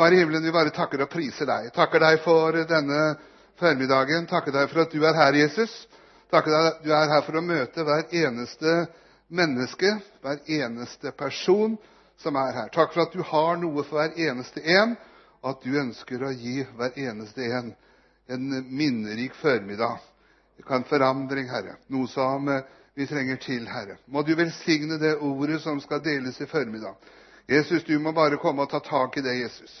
Far i himmelen, vi bare takker og priser deg. Takker deg for denne formiddagen. Takker deg for at du er her, Jesus. Takker deg at du er her for å møte hver eneste menneske, hver eneste person som er her. Takk for at du har noe for hver eneste en, og at du ønsker å gi hver eneste en en minnerik formiddag. Det kan forandring, Herre. Noe som eh, vi trenger til, Herre. Må du velsigne det ordet som skal deles i formiddag. Jesus, du må bare komme og ta tak i det, Jesus.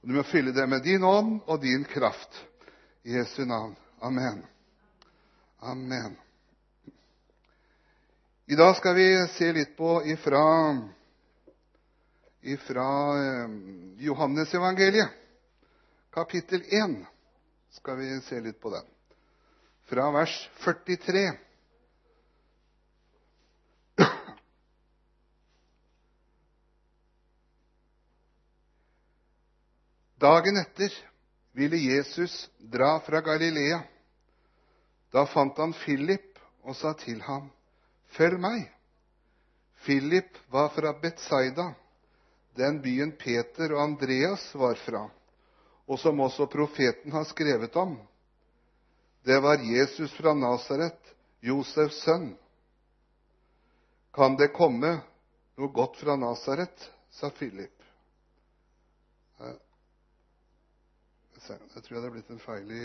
Du må fylle det med din ånd og din kraft. I Jesu navn. Amen. Amen. I dag skal vi se litt på ifra, ifra eh, Johannesevangeliet, kapittel 1. Skal vi se litt på den. Fra vers 43. Dagen etter ville Jesus dra fra Galilea. Da fant han Philip og sa til ham, 'Følg meg.' Philip var fra Betsaida, den byen Peter og Andreas var fra, og som også profeten har skrevet om. Det var Jesus fra Nasaret, Josefs sønn. Kan det komme noe godt fra Nasaret? sa Philip. Jeg tror det er blitt en feil i,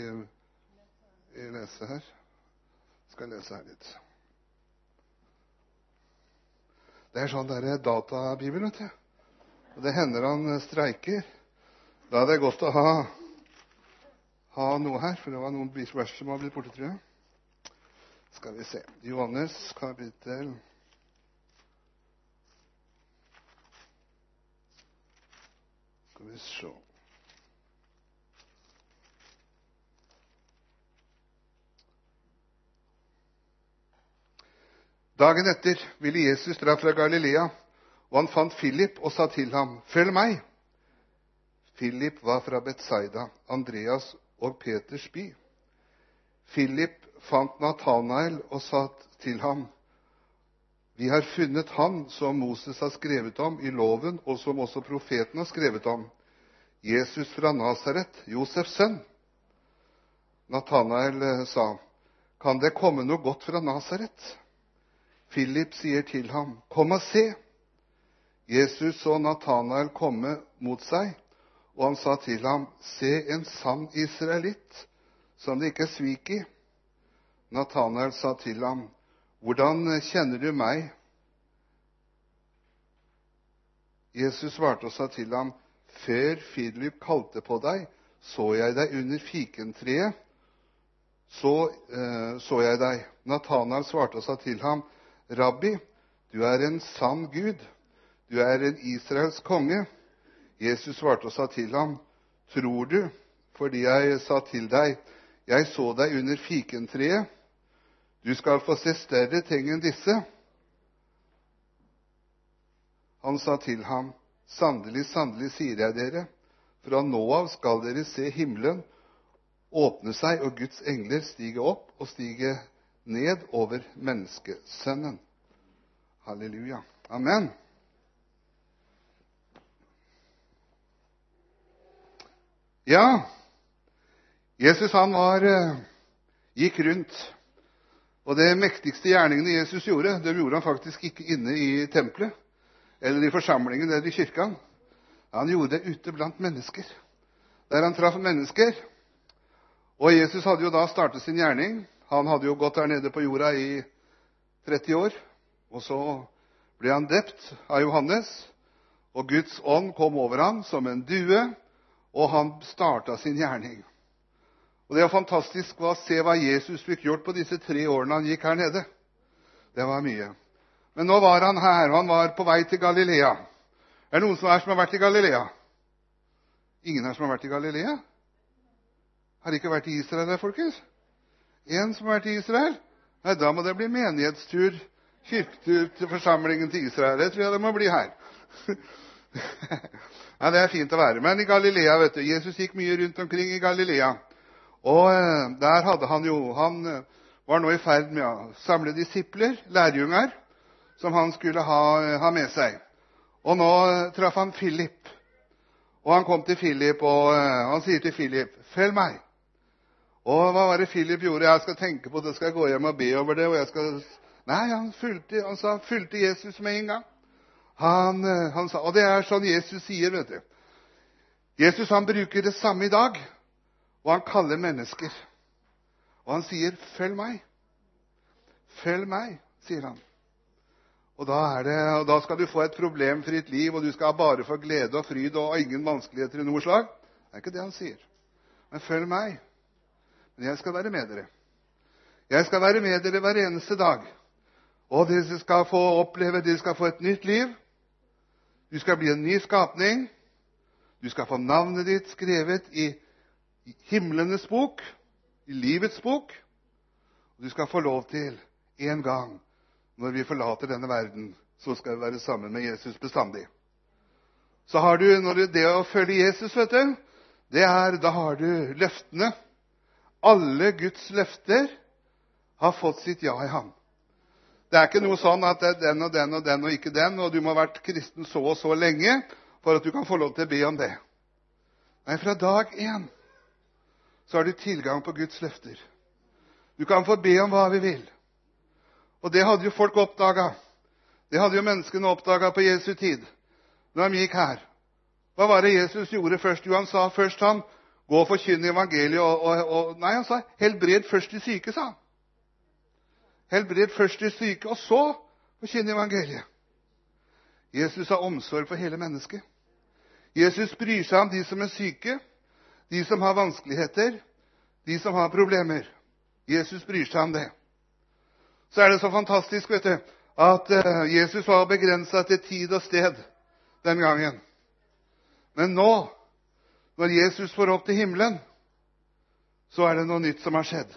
i lese her. Skal lese her litt. Det er sånn derre databibel, vet du. Og det hender han streiker. Da er det godt å ha, ha noe her, for det var noen vers som var blitt borte, tror jeg. Skal vi se Johannes kapittel Skal vi se Dagen etter ville Jesus dra fra Galilea, og han fant Philip og sa til ham, 'Følg meg.' Philip var fra Betsaida, Andreas og Peters by. Philip fant Natanael og sa til ham, 'Vi har funnet han som Moses har skrevet om i loven, og som også profeten har skrevet om, Jesus fra Nasaret, Josefs sønn.' Natanael eh, sa, 'Kan det komme noe godt fra Nasaret?' Philip sier til ham, 'Kom og se.' Jesus så Natanael komme mot seg, og han sa til ham, 'Se en sann israelitt, som det ikke er svik i.' Natanael sa til ham, 'Hvordan kjenner du meg?' Jesus svarte og sa til ham, 'Før Philip kalte på deg, så jeg deg under fikentreet.' Så eh, så jeg deg. Natanael svarte og sa til ham, 'Rabbi, du er en sann Gud. Du er en Israels konge.' Jesus svarte og sa til ham, 'Tror du fordi jeg sa til deg:" 'Jeg så deg under fikentreet'? Du skal få se større ting enn disse. Han sa til ham, 'Sannelig, sannelig, sier jeg dere:" Fra nå av skal dere se himmelen åpne seg og Guds engler stige opp og stige ned over menneskesønnen. Halleluja. Amen. Ja, Jesus han var, eh, gikk rundt. Og det mektigste gjerningene Jesus gjorde, det gjorde han faktisk ikke inne i tempelet eller i forsamlingen eller i kirka. Han gjorde det ute blant mennesker, der han traff mennesker. Og Jesus hadde jo da startet sin gjerning han hadde jo gått der nede på jorda i 30 år. Og så ble han dept av Johannes, og Guds ånd kom over ham som en due, og han starta sin gjerning. Og Det var fantastisk å se hva Jesus fikk gjort på disse tre årene han gikk her nede. Det var mye. Men nå var han her, og han var på vei til Galilea. Er det noen som, er som har vært i Galilea? Ingen her som har vært i Galilea? Har ikke vært i Israel folkens? En som har vært i Israel? Nei, da må det bli menighetstur, kirketur til forsamlingen til Israel. Det tror jeg det må bli her. ja, Det er fint å være. Men i Galilea, vet du, Jesus gikk mye rundt omkring i Galilea. Og eh, der hadde han jo Han eh, var nå i ferd med å samle disipler, lærjunger, som han skulle ha, ha med seg. Og nå traff han Philip. Og han kom til Philip, og eh, han sier til Philip, 'Følg meg.' Og hva var det Philip gjorde? 'Jeg skal tenke på det, skal jeg gå hjem og be over det.' og jeg skal... Nei, han fulgte, han sa, fulgte Jesus med en gang. Han, eh, han sa, Og det er sånn Jesus sier, vet du. Jesus han bruker det samme i dag, og han kaller mennesker. Og han sier, 'Følg meg'. Følg meg, sier han. Og da, det, og da, skal du få et problemfritt liv, og du skal bare få glede og fryd og ingen vanskeligheter i noe slag. Det er ikke det han sier. Men følg meg. Men jeg skal være med dere. Jeg skal være med dere hver eneste dag. Og dere skal få oppleve dere skal få et nytt liv. Du skal bli en ny skapning. Du skal få navnet ditt skrevet i himlenes bok, i livets bok. Og du skal få lov til en gang når vi forlater denne verden, så skal vi være sammen med Jesus bestandig. Så har du, når det å følge Jesus, vet du, det er, da har du løftene. Alle Guds løfter har fått sitt ja i ham. Det er ikke noe sånn at det er den og den og den og ikke den, og du må ha vært kristen så og så lenge for at du kan få lov til å be om det. Nei, fra dag én så har du tilgang på Guds løfter. Du kan få be om hva vi vil. Og det hadde jo folk oppdaga. Det hadde jo menneskene oppdaga på Jesu tid, når de gikk her. Hva var det Jesus gjorde først? Jo, han sa først han, gå og forkynne evangeliet. Og, nei, han sa helbred først de syke, sa han. Helbred først de syke, og så forkynne evangeliet. Jesus har omsorg for hele mennesket. Jesus bryr seg om de som er syke, de som har vanskeligheter, de som har problemer. Jesus bryr seg om det så er det så fantastisk vet du, at eh, Jesus var begrensa til tid og sted den gangen. Men nå, når Jesus får opp til himmelen, så er det noe nytt som har skjedd.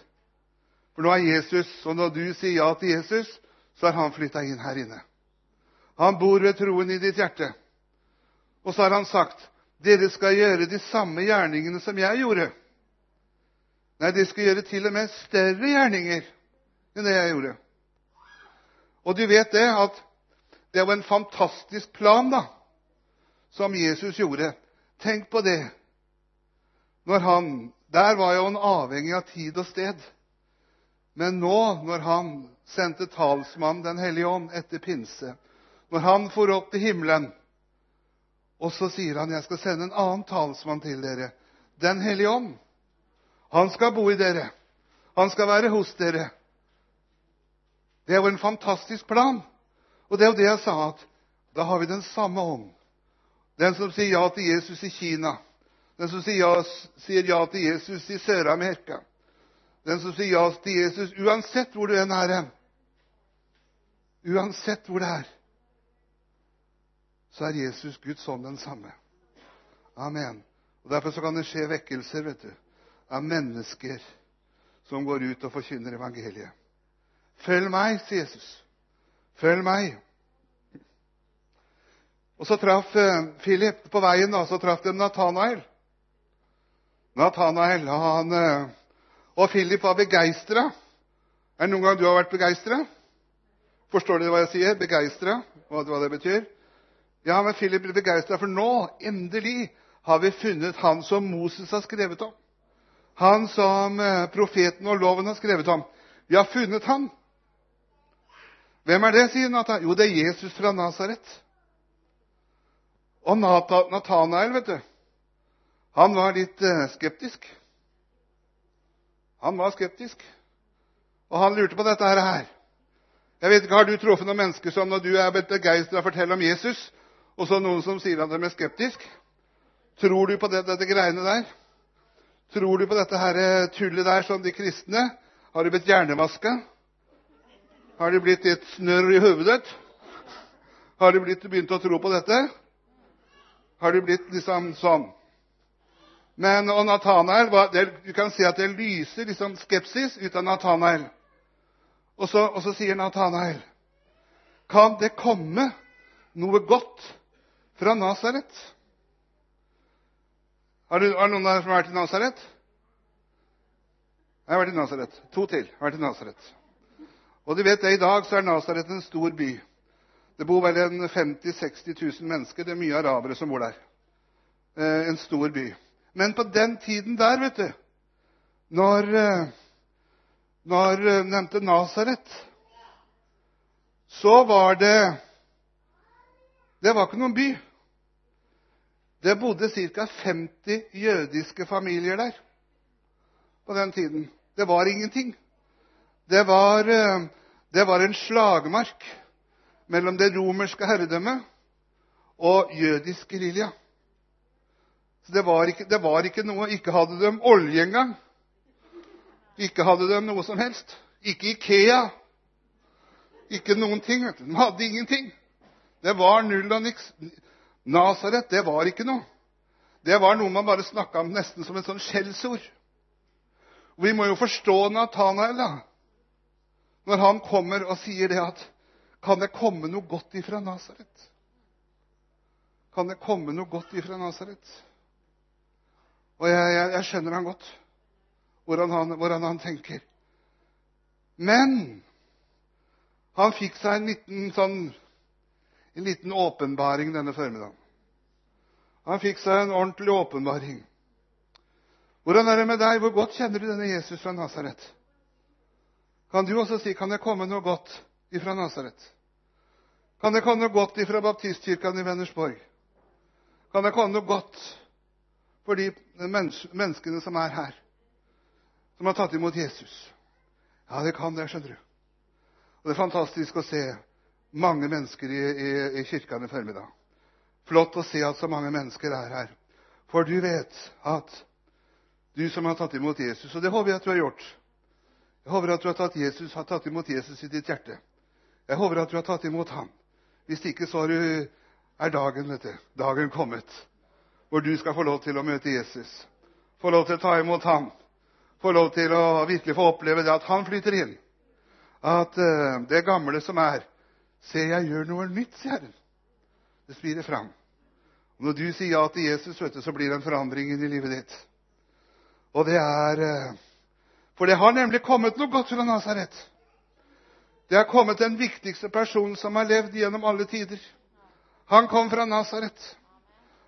For nå er Jesus, og når du sier ja til Jesus, så har han flytta inn her inne. Han bor ved troen i ditt hjerte. Og så har han sagt, 'Dere skal gjøre de samme gjerningene som jeg gjorde.' Nei, de skal gjøre til og med større gjerninger enn det jeg gjorde. Og du vet det at det var en fantastisk plan da, som Jesus gjorde. Tenk på det. Når han, Der var jo han avhengig av tid og sted. Men nå, når han sendte talsmannen Den hellige ånd etter pinse, når han for opp til himmelen, og så sier han, 'Jeg skal sende en annen talsmann til dere', Den hellige ånd. Han skal bo i dere. Han skal være hos dere. Det er jo en fantastisk plan. Og det er jo det jeg sa, at da har vi den samme ånd. Den som sier ja til Jesus i Kina. Den som sier ja, til Jesus i Sør-Amerika. Den som sier ja til Jesus uansett hvor du enn er hen. Uansett hvor det er, så er Jesus Guds ånd den samme. Amen. Og Derfor så kan det skje vekkelser vet du, av mennesker som går ut og forkynner evangeliet. Følg meg, sier Jesus. Følg meg. Og så traff eh, Philip på veien da, så traff de Nathanael. Nathanael, han, eh, Og Philip var begeistra. Er det noen gang du har vært begeistra? Forstår dere hva jeg sier? Begeistra? Hva, det betyr? Ja, men Philip ble begeistra, for nå, endelig, har vi funnet han som Moses har skrevet om. Han som eh, profeten og loven har skrevet om. Vi har funnet han. Hvem er det, sier Nathan. Jo, det er Jesus fra Nasaret. Og Natanael, vet du, han var litt eh, skeptisk. Han var skeptisk. Og han lurte på dette her. Jeg vet ikke, Har du truffet noen mennesker som når du er blitt begeistra, forteller om Jesus, og så noen som sier at de er skeptisk? Tror du på det, dette greiene der? Tror du på dette her tullet der som de kristne? Har du blitt hjernevaska? Har du blitt litt snørr i hodet? Har du blitt, begynt å tro på dette? Har du blitt liksom sånn? Men og Nathanael, Du kan si at det lyser liksom skepsis ut av Nathanael. Og så, og så sier Nathanael, Kan det komme noe godt fra Nasaret? Har, har noen av dere vært i Nasaret? Jeg har vært i Nasaret. To til har vært i Nasaret. Og du vet det, I dag så er Nasaret en stor by. Det bor vel en 50 000-60 000 mennesker. Det er mye arabere som bor der. eh, en stor by. Men på den tiden der, vet du, når, eh, når eh, nevnte Nasaret, så var det Det var ikke noen by. Det bodde ca. 50 jødiske familier der på den tiden. Det var ingenting. Det var, eh, det var en slagmark mellom det romerske herredømmet og jødisk gerilja. Det var, ikke, det var ikke noe Ikke hadde de olje engang. Ikke hadde de noe som helst. Ikke Ikea. Ikke noen ting. De hadde ingenting. Det var null og niks. Nasaret, det var ikke noe. Det var noe man bare snakka om nesten som et sånn skjellsord. Vi må jo forstå Natanael, da. Når han kommer og sier det at Kan det komme noe godt ifra Nasaret? Kan det komme noe godt ifra Nasaret? Og jeg, jeg, jeg, skjønner han godt, hvordan han, hvordan han, tenker. Men han fikk seg en liten, sånn, en liten åpenbaring denne formiddagen. Han fikk seg en ordentlig åpenbaring. Hvordan er det med deg? Hvor godt kjenner du denne Jesus fra Nasaret? Kan du også si kan det komme noe godt ifra Nasaret? Kan det komme noe godt ifra baptistkirken i Vennersborg? Kan det komme noe godt for de menneskene som er her, som har tatt imot Jesus? Ja, det kan det, skjønner du. Og Det er fantastisk å se mange mennesker i, i, i kirken i formiddag. Flott å se at så mange mennesker er her. For du vet at du som har tatt imot Jesus, og det håper jeg at du har gjort Jeg håper at du har tatt, Jesus, har tatt imot Jesus i ditt hjerte. Jeg håper at du har tatt imot ham. Hvis ikke, så er dagen, vet du, dagen kommet hvor du skal få lov til å møte Jesus. Få lov til å ta imot ham. Få lov til å virkelig få oppleve det at han flyter inn. At uh, det gamle som er Se, jeg gjør noe nytt, sier Herren. Det spirer fram. Og Når du sier ja til Jesus, vet du, så blir det en forandring i livet ditt. Og det er uh, For det har nemlig kommet noe godt fra Nasaret. Det har kommet den viktigste personen som har levd gjennom alle tider. Han kom fra Nasaret.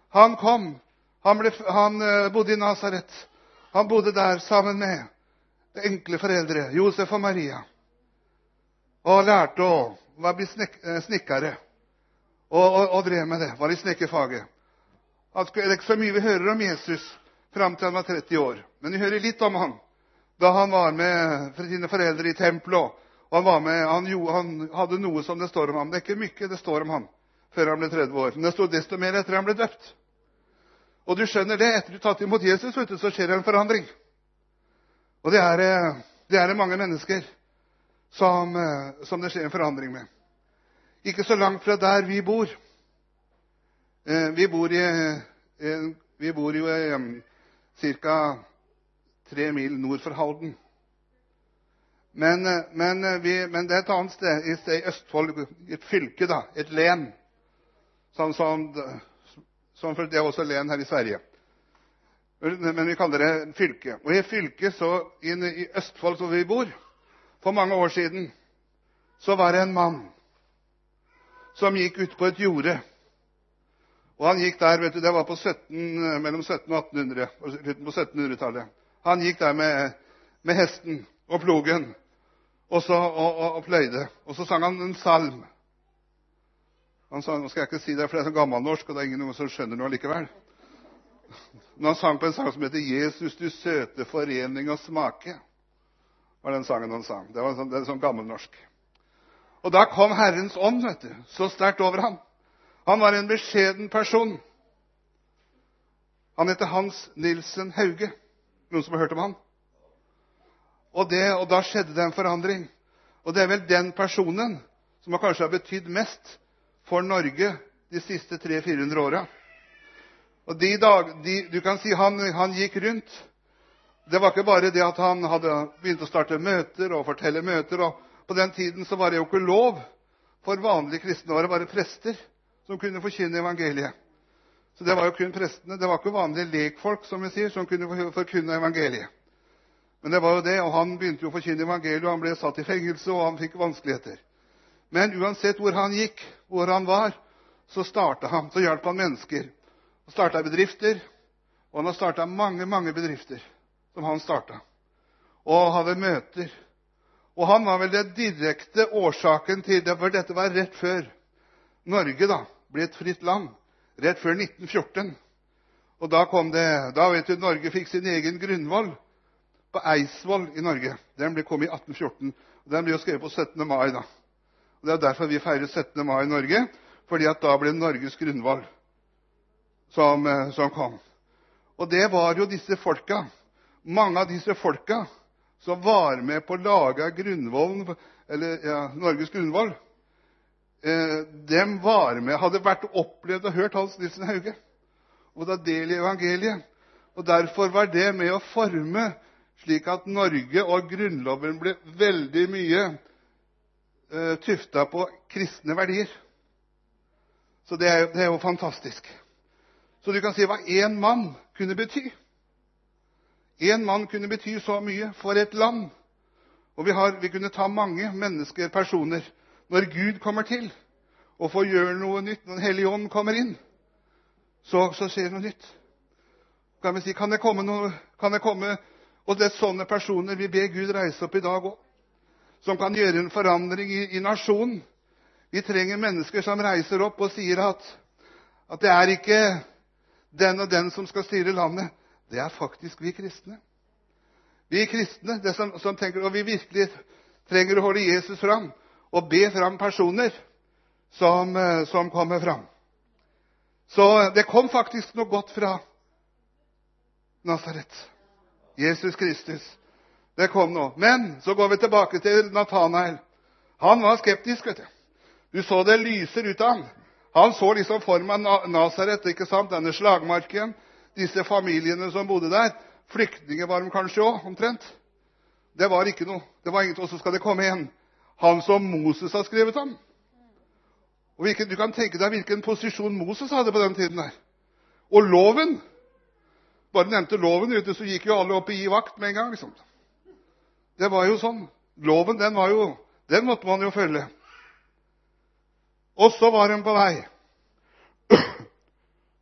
Han kom. Han, ble, han uh, bodde i Nasaret. Han bodde der sammen med enkle foreldre, Josef og Maria, og lærte å bli snek, eh, snekkere. Og, og, og, drev med det. Var i snekkerfaget. Det er ikke så mye vi hører om Jesus fram til han var 30 år. Men vi hører litt om han da han var med sine foreldre i tempelet og han, han, han, hadde noe som det står om ham. Det er ikke mye det står om ham før han ble 30 år. Men det sto desto mer etter han ble døpt. Og du skjønner det, etter du har tatt imot Jesus, så skjer det en forandring. Og det er, eh, det mange mennesker som, eh, som, det skjer en forandring med. Ikke så langt fra der vi bor. Eh, vi bor, i, vi bor jo ca. tre mil nord for Halden. Men, men, vi, men, det er et annet sted, et sted i Østfold, et fylke, da, et len. Sånn som, sånn for Det er også len her i Sverige. Men vi kaller det fylke. Og i fylket i Østfold, hvor vi bor, for mange år siden, så var det en mann som gikk ut på et jorde. Og han gikk der, vet du, Det var på 17, mellom 1700 og 1800, på 1700-tallet. Han gikk der med, hesten og plogen og pløyde. Og så sang han en salm. Han sang, nå skal jeg ikke si det, for det er så gammelnorsk, og det er ingen som skjønner noe likevel. Men han sang på en sang som heter 'Jesus, du søte forening og smake'. var den sangen han sang. Det var sånn, det er sånn gammelnorsk. Og da kom Herrens ånd vet du, så sterkt over ham. Han var en beskjeden person. Han heter Hans Nilsen Hauge. Noen som har hørt om han? Og, det, og da skjedde det en forandring. Og det er vel den personen som kanskje har betydd mest for Norge de siste 300-400 åra. Du kan si han, han, gikk rundt. Det var ikke bare det at han hadde begynt å starte møter og fortelle møter. og På den tiden så var det jo ikke lov for vanlige kristne å være prester som kunne forkynne evangeliet. Så det var jo kun prestene. Det var ikke vanlige lekfolk som vi sier, som kunne forkynne evangeliet. Men det var jo det, og han begynte jo å forkynne evangeliet, og han ble satt i fengsel, og han fikk vanskeligheter. Men uansett hvor han gikk, hvor han var, så hjalp han mennesker. Han starta bedrifter, og han har starta mange, mange bedrifter som han starta. Og hadde møter. Og han var vel den direkte årsaken til det, for dette var rett før Norge da ble et fritt land. Rett før 1914. Og da kom det Da vet du, Norge fikk sin egen grunnvoll på Eidsvoll i Norge. Den ble kom i 1814. og Den ble jo skrevet på 17. mai. da. Og Det er derfor vi feirer 17. mai i Norge, fordi at da ble Norges grunnvoll som, eh, kom. Og det var jo disse folka, mange av disse folka som var med på å lage grunnvollen, eller ja, Norges De dem var med, hadde vært opplevd og hørt Hans Nielsen Hauge og ta del i evangeliet. Derfor var det med å forme slik at Norge og Grunnloven ble veldig mye eh, tufta på kristne verdier. Så det er, det er, jo fantastisk. Så du kan si hva én mann kunne bety. Én mann kunne bety så mye for et land. Og vi, har, vi kunne ta mange mennesker, personer, når Gud kommer til og får gjøre noe nytt, når Den hellige ånd kommer inn, så, så skjer det noe nytt. Kan vi si, kan det komme noe, kan det komme, Og det er sånne personer vi ber Gud reise opp i dag òg, som kan gjøre en forandring i, nasjonen. Vi trenger mennesker som reiser opp og sier at, at det er ikke den og den som skal styre landet. Det er faktisk vi kristne. Vi kristne som, tenker, og vi virkelig trenger å holde Jesus fram og be fram personer som, eh, som kommer fram. Så det kom faktisk noe godt fra Nasaret. Jesus Kristus. Det kom nå. Men så går vi tilbake til Natanael. Han var skeptisk. vet Du Du så det lyser ut av ham. Han så liksom for seg Nasaret, ikke sant? denne slagmarken, disse familiene som bodde der. Flyktninger var de kanskje òg, omtrent. Det var ikke noe. Det var ingenting. Og så skal det komme en. Han som Moses har skrevet om. Og hvilken, Du kan tenke deg hvilken posisjon Moses hadde på den tiden. der. Og loven Bare nevnte loven, ute, så gikk jo alle opp i vakt med en gang. liksom. Det var jo sånn. Loven, den, jo, den måtte man jo følge. Og så var hun på vei.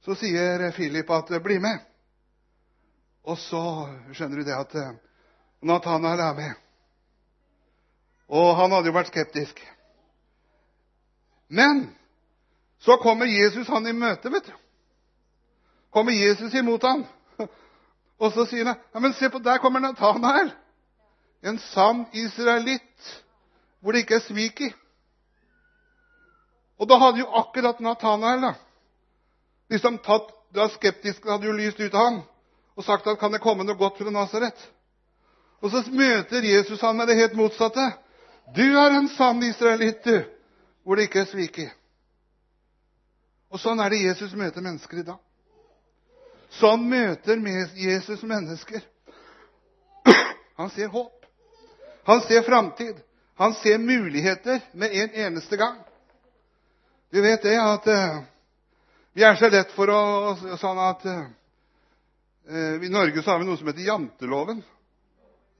Så sier Philip at 'bli med'. Og så skjønner du det at eh, Nathanael er med. Og han hadde jo vært skeptisk. Men så kommer Jesus han i møte, vet du. Kommer Jesus imot ham. Og så sier han ja, men se på, der kommer Nathanael. En sann israelitt hvor det ikke er svik i. Og da hadde jo akkurat Nathanael da, liksom tatt, da skeptiske, hadde jo lyst ut av ham og sagt at kan det komme noe godt fra Nasaret? Og så møter Jesus han med det helt motsatte. Du er en sann israelitt, du hvor det ikke er svik i. Og sånn er det Jesus møter mennesker i dag. Sånn møter Jesus mennesker. Han ser håp. Han ser framtid. Han ser muligheter med en eneste gang. Du vet det at uh, vi er så lett for å sånn at uh, I Norge så har vi noe som heter janteloven.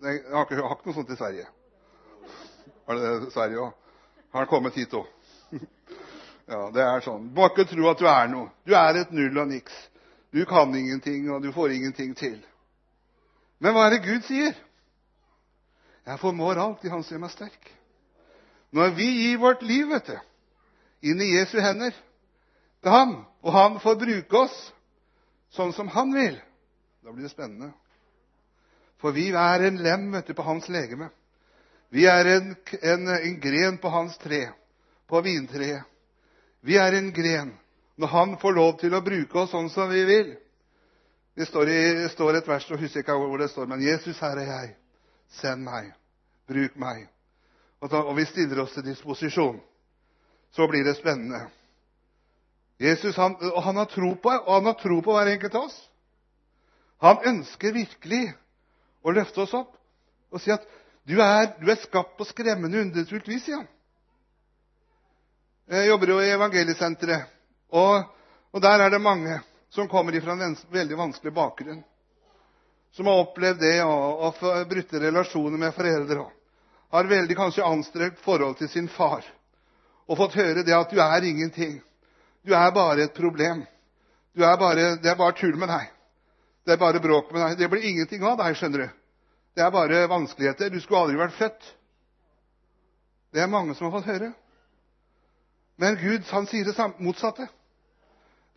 Jeg har ikke, har ikke noe sånt i Sverige. Har det det i Sverige òg? Har det kommet hit òg? Ja, det er sånn. Du må ikke tro at du er noe. Du er et null og niks. Du kan ingenting, og du får ingenting til. Men hva er det Gud sier? Jeg formår alt i Han som gjør meg sterk. Når vi gir vårt liv vet du, inn i Jesu hender til ham, og Han får bruke oss sånn som Han vil, da blir det spennende. For vi er en lem vet du, på Hans legeme. Vi er en, en, en gren på Hans tre på vintreet. Vi er en gren når han får lov til å bruke oss sånn som vi vil. Det står, i, står et vers, og husker ikke hvor det står, men 'Jesus, her er jeg. Send meg. Bruk meg.' Og, vi stiller oss til disposisjon. Så blir det spennende. Jesus han, han har tro på og han har tro på hver enkelt av oss. Han ønsker virkelig å løfte oss opp og si at du er, du er skapt på skremmende underfullt vis. Ja. Jeg jobber jo i Evangeliesenteret. Og, og, der er det mange som kommer fra en veldig vanskelig bakgrunn. Som har opplevd det å brutte relasjoner med foreldre. Har veldig kanskje anstrengt forhold til sin far. Og fått høre det at du er ingenting. Du er bare et problem. Det er bare tull med deg. Det er bare bråk med deg. Det blir ingenting av deg, skjønner du. Det er bare vanskeligheter. Du skulle aldri vært født. Det er mange som har fått høre. Men Gud han sier det motsatte.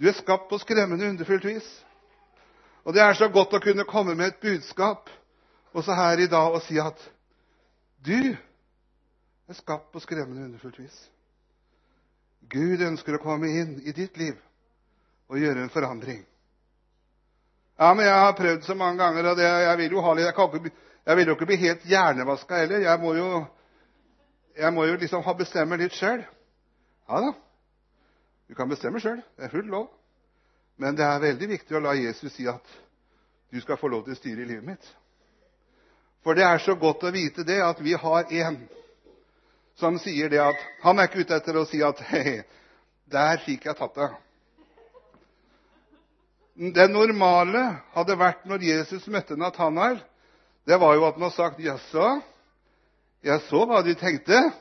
Du er skapt på skremmende underfullt vis. Og det er så godt å kunne komme med et budskap også her i dag og si at du er skapt på skremmende underfullt vis. Gud ønsker å komme inn i ditt liv og gjøre en forandring. Ja, men jeg har prøvd så mange ganger, og det, jeg vil jo ha litt, jeg, ikke, jeg vil jo ikke bli helt hjernevaska heller. Jeg må jo, jeg må jo liksom bestemme litt sjøl. Ja da, du kan bestemme sjøl. Det er full lov. Men det er veldig viktig å la Jesus si at du skal få lov til å styre i livet mitt. For det er så godt å vite det at vi har en som sier det at Han er ikke ute etter å si at Hei, der fikk jeg tatt det. Det normale hadde vært når Jesus møtte Nathanael, det var jo at han hadde sagt 'Jaså, jeg så hva du tenkte.'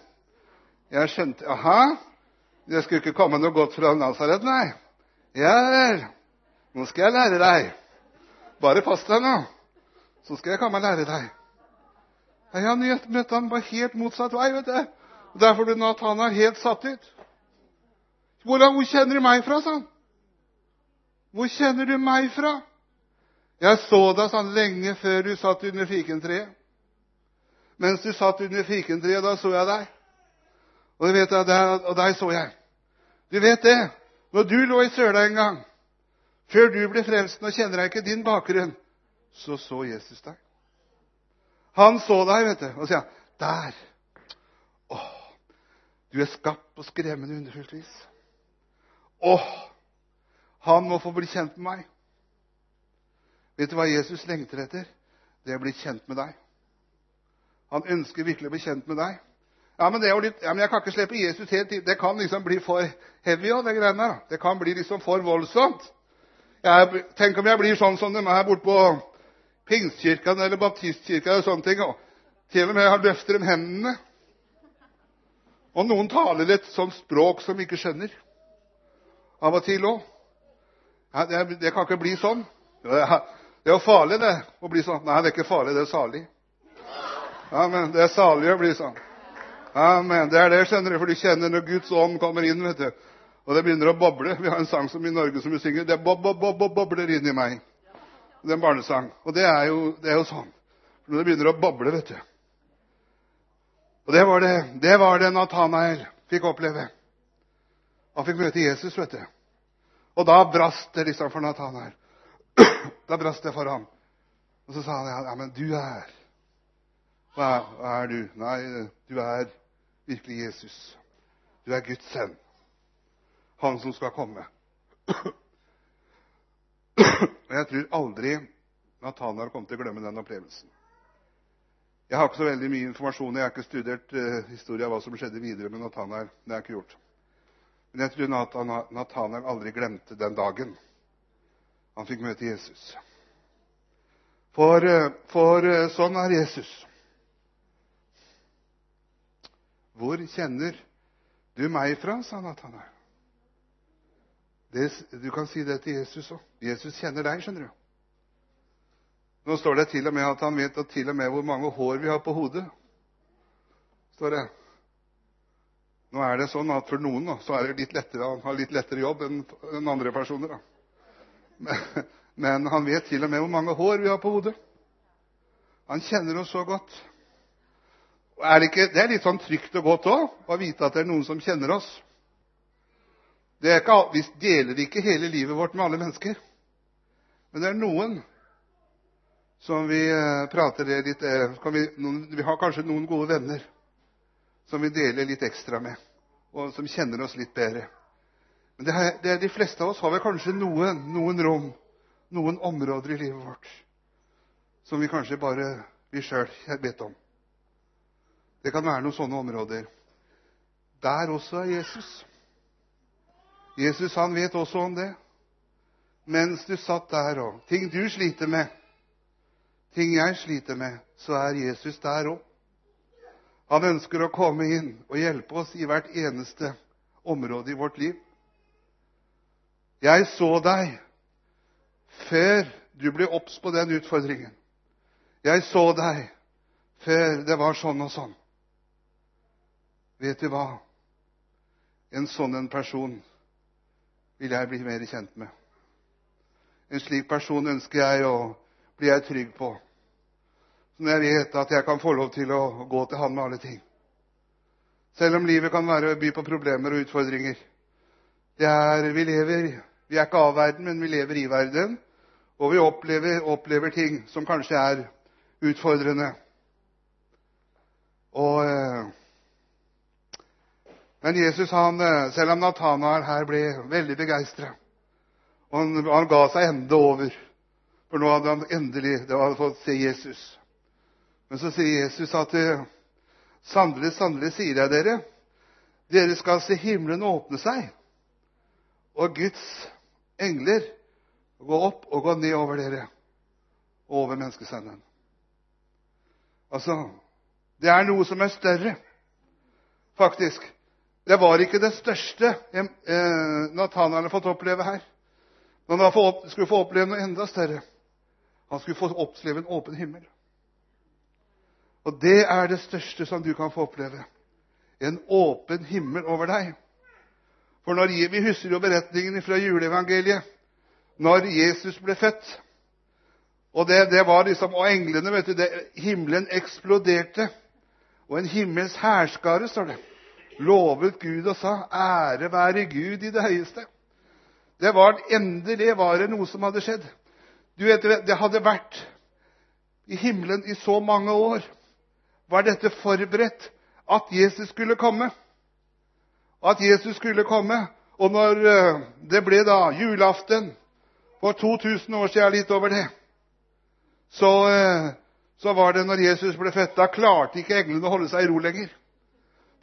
'Jeg skjønte Aha, det skulle ikke komme noe godt fra Nasaret, nei.' 'Ja vel, nå skal jeg lære deg.' 'Bare pass deg nå, så skal jeg komme og lære deg.' Han møtte han på helt motsatt vei. vet du. Og Derfor ble Nathanael helt satt ut. Hvordan, 'Hvor kjenner du meg fra?' sa han. 'Hvor kjenner du meg fra?' 'Jeg så deg sånn lenge før du satt under fikentreet.' 'Mens du satt under fikentreet, da så jeg deg.' Og, vet, og deg så jeg. Du vet det, når du lå i søla en gang, før du ble frelst, og kjenner jeg ikke din bakgrunn, så så Jesus deg. Han så deg, vet du, og sier, 'Der.' Åh, du er skapt på skremmende underfullt vis. Åh, han må få bli kjent med meg. Vet du hva Jesus lengter etter? Det er å bli kjent med deg. Han ønsker virkelig å bli kjent med deg. Ja, men, litt, ja, men jeg kan ikke slippe Jesus helt inn. Det kan liksom bli for heavy. Og det, greiene der. det kan bli liksom for voldsomt. Jeg, tenk om jeg blir sånn som de er borte på Pingstkirken eller Baptistkirken og sånne ting. Og til og med løfter dem hendene. Og noen taler et sånt språk som vi ikke skjønner. Av og til òg. Ja, det, det, kan ikke bli sånn. Det er jo farlig, det, å bli sånn. Nei, det er ikke farlig, det er salig. Ja, men Det er salig å bli sånn. Ja, men Det er det, skjønner du, for du kjenner når Guds ånd kommer inn. vet du. Og det begynner å boble. Vi har en sang som i Norge som vi synger. Det bob, bob, bob, bobler inn i meg. Det er en barnesang. Og det er jo, det er jo sånn. Når det begynner å boble, vet du. Og det var det, det var det Nathanael fikk oppleve. Han fikk møte Jesus, vet du. Og da brast det liksom for Nathanael. Da brast det for ham. Og så sa han, ja, men du er Hva er, du? Nei, du er virkelig Jesus. Du er Guds sønn. Han som skal komme. Og jeg tror aldri Natanael kommer til å glemme den opplevelsen. Jeg har ikke så veldig mye informasjon. Jeg har ikke studert uh, historie av hva som skjedde videre med Natanael. Det har jeg ikke gjort. Men jeg tror Nathanael aldri glemte den dagen han fikk møte Jesus. For, uh, for uh, sånn er Jesus. Hvor kjenner du meg fra? sa Nathanael. Du kan si det til Jesus òg. Jesus kjenner deg, skjønner du. Nå står det til og med at han vet at til og med hvor mange hår vi har på hodet. står det. Nå er det sånn at for noen da, så er det litt lettere, han har litt lettere jobb enn andre personer. da. Men, men han vet til og med hvor mange hår vi har på hodet. Han kjenner oss så godt. Er det, ikke, det er litt sånn trygt og godt òg å vite at det er noen som kjenner oss. Ikke, vi deler ikke hele livet vårt med alle mennesker. Men det er noen som vi eh, prater litt eh, vi, noen, vi har kanskje noen gode venner som vi deler litt ekstra med, og som kjenner oss litt bedre. Men det er, det er de fleste av oss har vel kanskje noen, noen rom, noen områder i livet vårt som vi kanskje bare vi sjøl vet om. Det kan være noen sånne områder. Der også er Jesus. Jesus han vet også om det. Mens du satt der og Ting du sliter med, ting jeg sliter med, så er Jesus der òg. Han ønsker å komme inn og hjelpe oss i hvert eneste område i vårt liv. Jeg så deg før du ble obs på den utfordringen. Jeg så deg før det var sånn og sånn. Vet du hva? En sånn en person vil jeg bli mer kjent med. En slik person ønsker jeg å bli jeg trygg på. Så når jeg vet at jeg kan få lov til å gå til Han med alle ting. Selv om livet kan være by på problemer og utfordringer. Det er, vi, lever, vi er ikke av verden, men vi lever i verden. Og vi opplever, opplever ting som kanskje er utfordrende. Og, eh, men Jesus, han, eh, selv om Natanael her ble veldig begeistra han, han, ga seg enda over, for nå hadde han endelig hadde fått se Jesus. Men så sier Jesus at eh, sannelig, sannelig sier jeg dere, dere skal se himmelen åpne seg, og Guds engler gå opp og gå ned over dere og over menneskesønnen. Altså, det er noe som er større, faktisk. Det var ikke det største eh, Nathanael hadde fått oppleve her. Men han skulle få oppleve noe enda større. Han skulle få oppleve en åpen himmel. Og det er det største som du kan få oppleve. En åpen himmel over deg. For når, Vi husker jo beretningen fra juleevangeliet når Jesus ble født. Og det, det var liksom, og englene vet du, det, Himmelen eksploderte. Og en himmels hærskare, står det, lovet Gud og sa, 'Ære være Gud i det høyeste'. Det var Endelig var det noe som hadde skjedd. Du vet, Det hadde vært i himmelen i så mange år. Var dette forberedt? At Jesus skulle komme. At Jesus skulle komme. Og når eh, det ble da julaften for 2000 år siden, litt over det, så, eh, så var det når Jesus ble født. Da klarte ikke englene å holde seg i ro lenger.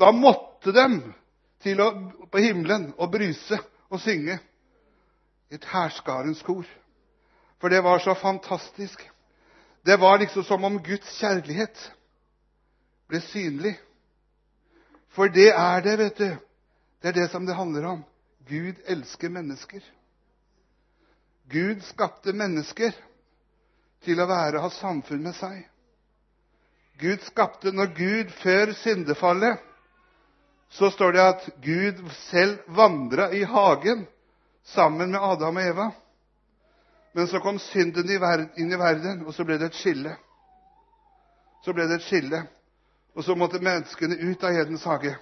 Da måtte de til å, på himmelen og bryse og synge et hærskarens kor. For det var så fantastisk. Det var liksom som om Guds kjærlighet ble synlig. For det er det, vet du. Det er det som det handler om. Gud elsker mennesker. Gud skapte mennesker til å være ha samfunn med seg. Gud skapte Når Gud før syndefallet så står det at Gud selv vandra i hagen sammen med Adam og Eva. Men så kom synden inn i verden, og så ble det et skille. Så ble det et skille, og så måtte menneskene ut av Edens hage.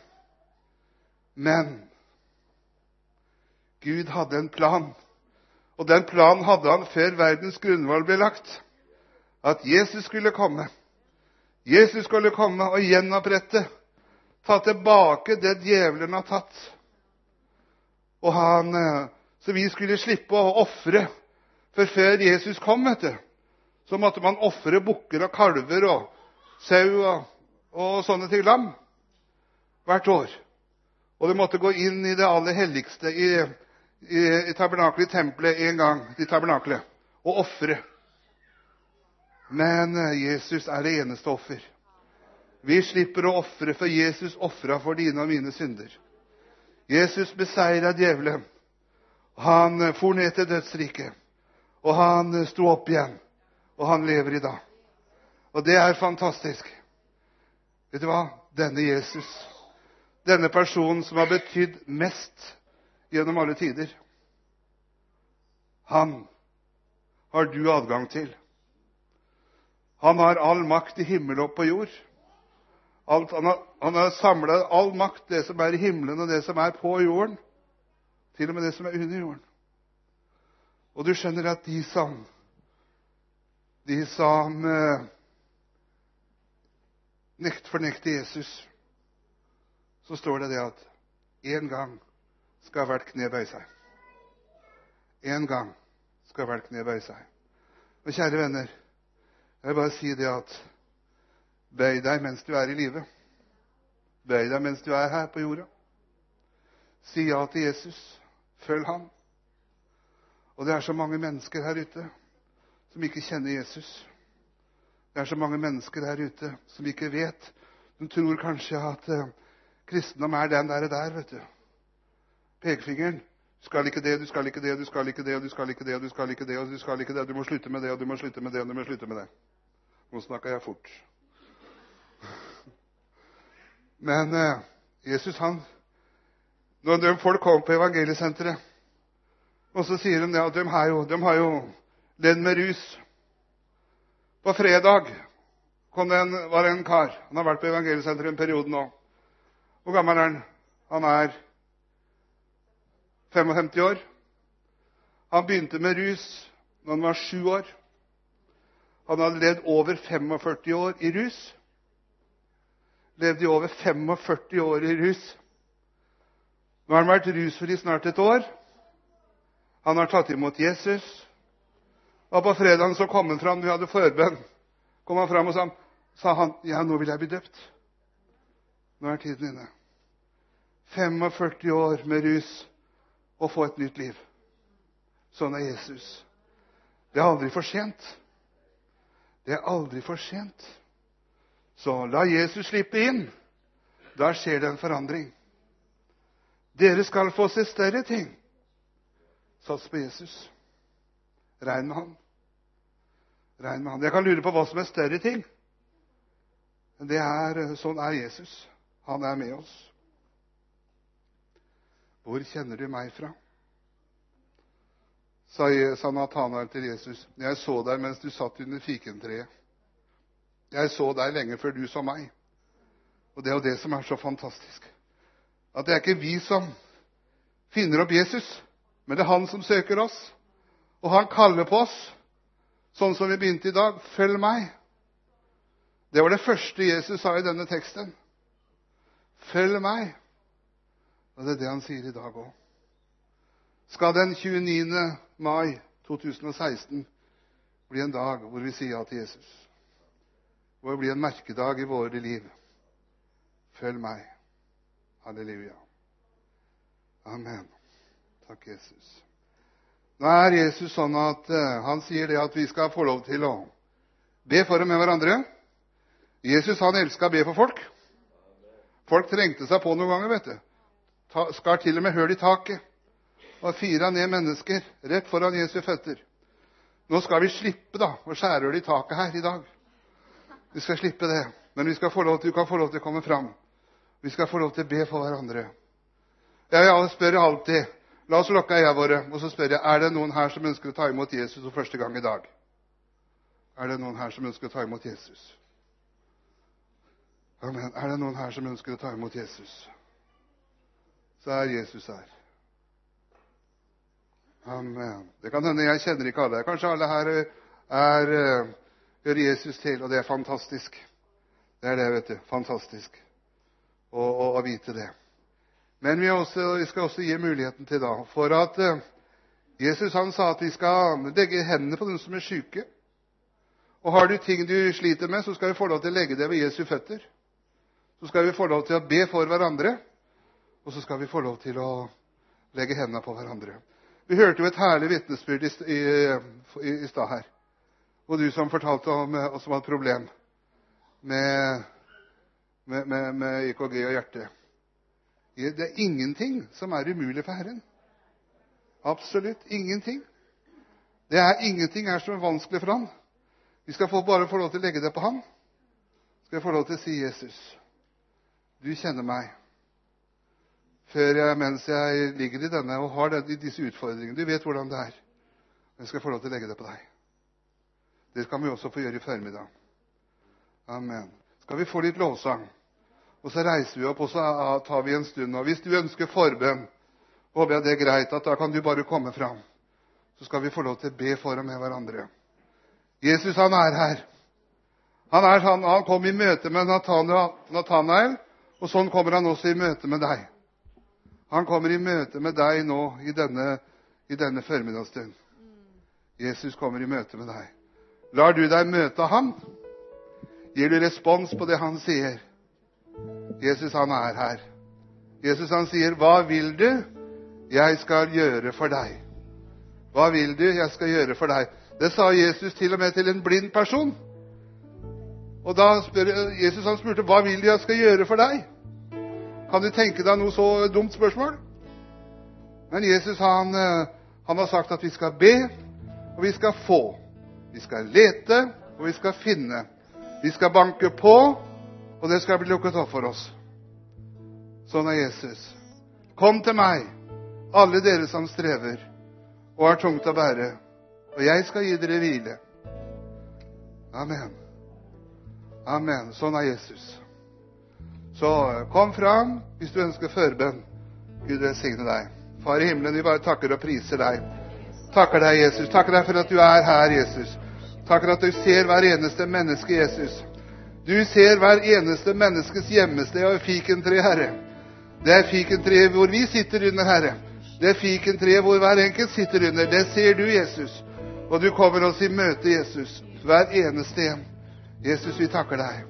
Men Gud hadde en plan. Og den planen hadde han før verdens grunnvoll ble lagt. At Jesus skulle komme. Jesus skulle komme og gjenopprette, ta tilbake det djevelen har tatt. Og han, eh, Så vi skulle slippe å ofre. For før Jesus kom, vet du, så måtte man ofre bukker og kalver og sau og, og sånne ting. Lam. Hvert år. Og de måtte gå inn i det aller helligste i i, i tabernakelet i tempelet en gang i tabernakelet og ofre. Men eh, Jesus er det eneste offer. Vi slipper å ofre, for Jesus ofra for dine og mine synder. Jesus beseira djevelen. Han for ned til dødsriket, og han sto opp igjen. Og han lever i dag. Og det er fantastisk. Vet du hva? Denne Jesus, denne personen som har betydd mest gjennom alle tider. Han har du adgang til. Han har all makt i himmel og på jord. Alt, han har, han har samla all makt, det som er i himmelen og det som er på jorden. Til og med det som er under jorden. Og du skjønner at de som de som eh, nekt, fornekter Jesus, så står det det at en gang skal hvert kne bøye seg. En gang skal hvert kne bøye seg. Og kjære venner, jeg vil bare si det at bøy deg mens du er i live. Bøy deg mens du er her på jorda. Si ja til Jesus. Følg ham. Og det er så mange mennesker her ute som ikke kjenner Jesus. Det er så mange mennesker her ute som ikke vet. De tror kanskje at uh, kristendom er den der, der vet du pekefingeren. Du skal ikke det, du skal ikke det, du skal ikke det, du skal ikke det, du skal ikke det, og du skal ikke det. Du må slutte med det, og du må slutte med det, og du må slutte med det. Nå snakker jeg fort. Men eh, Jesus, han Når de folk kommer på evangeliesenteret, og så sier de at de har jo, de har jo levd med rus På fredag kom det en, var det en kar. Han har vært på evangeliesenteret en periode nå. Hvor gammel er han? Han er 55 år. Han begynte med rus da han var sju år. Han hadde levd over 45 år i rus. Levde i over 45 år i rus. Nå har han vært rusfri snart et år. Han har tatt imot Jesus. Og på fredagen så kom han fram, vi hadde forbønn. Kom han fram og sa, sa han, ja, nå vil jeg bli døpt. Nå er tiden inne. 45 år med rus og få et nytt liv. Sånn er Jesus. Det er aldri for sent. Det er aldri for sent. Så la Jesus slippe inn. Da skjer det en forandring. Dere skal få se større ting. Sats på Jesus. Regn med han. Regn med han. Jeg kan lure på hva som er større ting. Men det er, sånn er Jesus. Han er med oss. Hvor kjenner du meg fra? Sa, sa til Jesus. Jeg så deg mens du satt under fikentreet. Jeg så deg lenge før du så meg. Og det er jo det som er så fantastisk. At det er ikke vi som finner opp Jesus, men det er han som søker oss. Og han kaller på oss, sånn som vi begynte i dag. Følg meg. Det var det første Jesus sa i denne teksten. Følg meg. Og det er det han sier i dag òg. Skal den 29. mai 2016 bli en dag hvor vi sier ja til Jesus? Hvor bli en merkedag i våre liv? Følg meg. Halleluja. Amen. Takk, Jesus. Nå er Jesus sånn at uh, han sier det at vi skal få lov til å be for og med hverandre. Jesus han elska å be for folk. Folk trengte seg på noen ganger. vet du. Ta, skar til og med høl i taket og fira ned mennesker rett foran Jesu føtter. Nå skal vi slippe da, å skjære hull i taket her i dag. Vi skal slippe det. Men vi lov du kan få lov til å komme fram. Vi skal få lov til å be for hverandre. Jeg spør alltid La oss lukke øynene våre og så spør jeg, er det noen her som ønsker å ta imot Jesus for første gang i dag. Er det noen her som ønsker å ta imot Jesus? Amen. Er det noen her som ønsker å ta imot Jesus? Så er Jesus her. Amen. Det kan hende jeg kjenner ikke alle. Kanskje alle her er, hører Jesus til, og det er fantastisk. Det er det, vet du. Fantastisk å, å, å vite det. Men vi, også, vi, skal også gi muligheten til da, for at uh, Jesus han sa at vi skal legge hendene på dem som er syke. Og har du ting du sliter med, så skal vi få lov til å legge det ved Jesu føtter. Så skal vi få lov til å be for hverandre, og så skal vi få lov til å legge hendene på hverandre. Vi hørte jo et herlig vitnesbyrd i, i, i, i stad her. Og du som fortalte om oss som hadde problem med, med, med, med IKG og hjertet. Det er ingenting som er umulig for Herren. Absolutt ingenting. Det er ingenting her som er vanskelig for ham. Vi skal bare få lov til å legge det på Han. Skal jeg få lov til å si, 'Jesus, du kjenner meg' før jeg, mens jeg ligger i denne og har disse utfordringene. Du vet hvordan det er. Jeg skal få lov til å legge det på deg. Det skal vi også få gjøre i formiddag. Amen. Skal vi få litt lovsang? Og så reiser vi opp, og så tar vi en stund. Og hvis du ønsker forbønn, håper jeg det er greit at da kan du bare komme fram. Så skal vi få lov til å be for og med hverandre. Jesus, han er her. Han, er, han, han kom i møte med Natanael, og sånn kommer han også i møte med deg. Han kommer i møte med deg nå i denne, i denne formiddagsstund. Jesus kommer i møte med deg. Lar du deg møte ham? Gir du respons på det han sier? Jesus, han er her. Jesus, han sier, 'Hva vil du? Jeg skal gjøre for deg.' Hva vil du? Jeg skal gjøre for deg. Det sa Jesus til og med til en blind person. Og da spør, Jesus han spurte, 'Hva vil du jeg skal gjøre for deg?' Kan du tenke deg noe så dumt spørsmål? Men Jesus han, eh, han har sagt at vi skal be, og vi skal få. Vi skal lete, og vi skal finne. Vi skal banke på, og det skal bli lukket opp for oss. Sånn er Jesus. Kom til meg, alle dere som strever og er tungt å bære, og jeg skal gi dere hvile. Amen. Amen. Sånn er Jesus. Så eh, kom fram hvis du ønsker forbønn. Gud velsigne deg. Far i himmelen, vi bare takker og priser deg. Takker deg, Jesus. Takker deg for at du er her, Jesus. Takker at du ser hver eneste menneske, Jesus. Du ser hver eneste menneskes gjemmested og fikentre, Herre. Det er fikentreet hvor vi sitter under, Herre. Det er fikentreet hvor hver enkelt sitter under. Det ser du, Jesus. Og du kommer oss i møte, Jesus. Hver eneste en. Jesus, vi takker deg.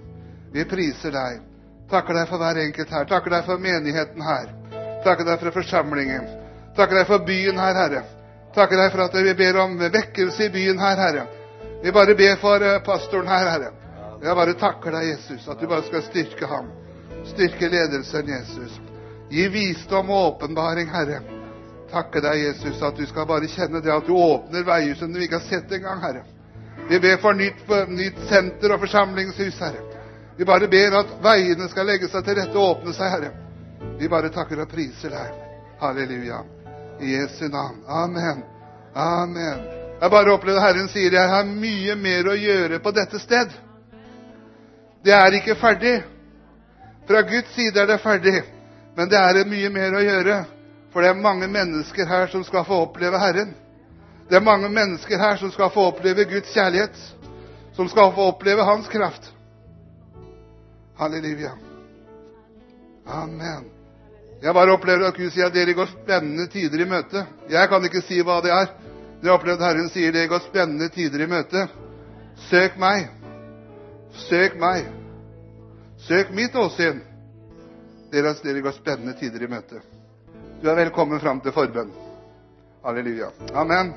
Vi priser deg. Takker deg for hver enkelt her. Takker deg for menigheten her. Takker deg for forsamlingen. Takker deg for byen her, Herre. Takker deg for at vi ber om vekkelse i byen her, Herre. Vi bare ber for eh, pastoren her, Herre. Jeg bare takker deg, Jesus, at du bare skal styrke ham. Styrke ledelsen, Jesus. Gi visdom og åpenbaring, Herre. Takke deg, Jesus, at du skal bare kjenne det at du åpner veier som du ikke har sett engang, Herre. Vi ber for nytt, nytt senter og forsamlingshus, Herre. Vi bare ber at veiene skal legge seg til rette og åpne seg, Herre. Vi bare takker og priser deg. Halleluja. I Jesu navn. Amen. Amen. Jeg bare opplevde Herren sier jeg har mye mer å gjøre på dette sted. Det er ikke ferdig. Fra Guds side er det ferdig, men det er mye mer å gjøre. For det er mange mennesker her som skal få oppleve Herren. Det er mange mennesker her som skal få oppleve Guds kjærlighet. Som skal få oppleve Hans kraft. Halleluja. Amen. Jeg bare opplever at Gud sier at dere går spennende tider i møte. Jeg kan ikke si hva det er. Jeg har opplevd Herren sier det går spennende tider i møte. Søk meg. Søk meg. Søk mitt åsyn. Dere, dere går spennende tider i møte. Du er velkommen fram til forbønn. Halleluja. Amen.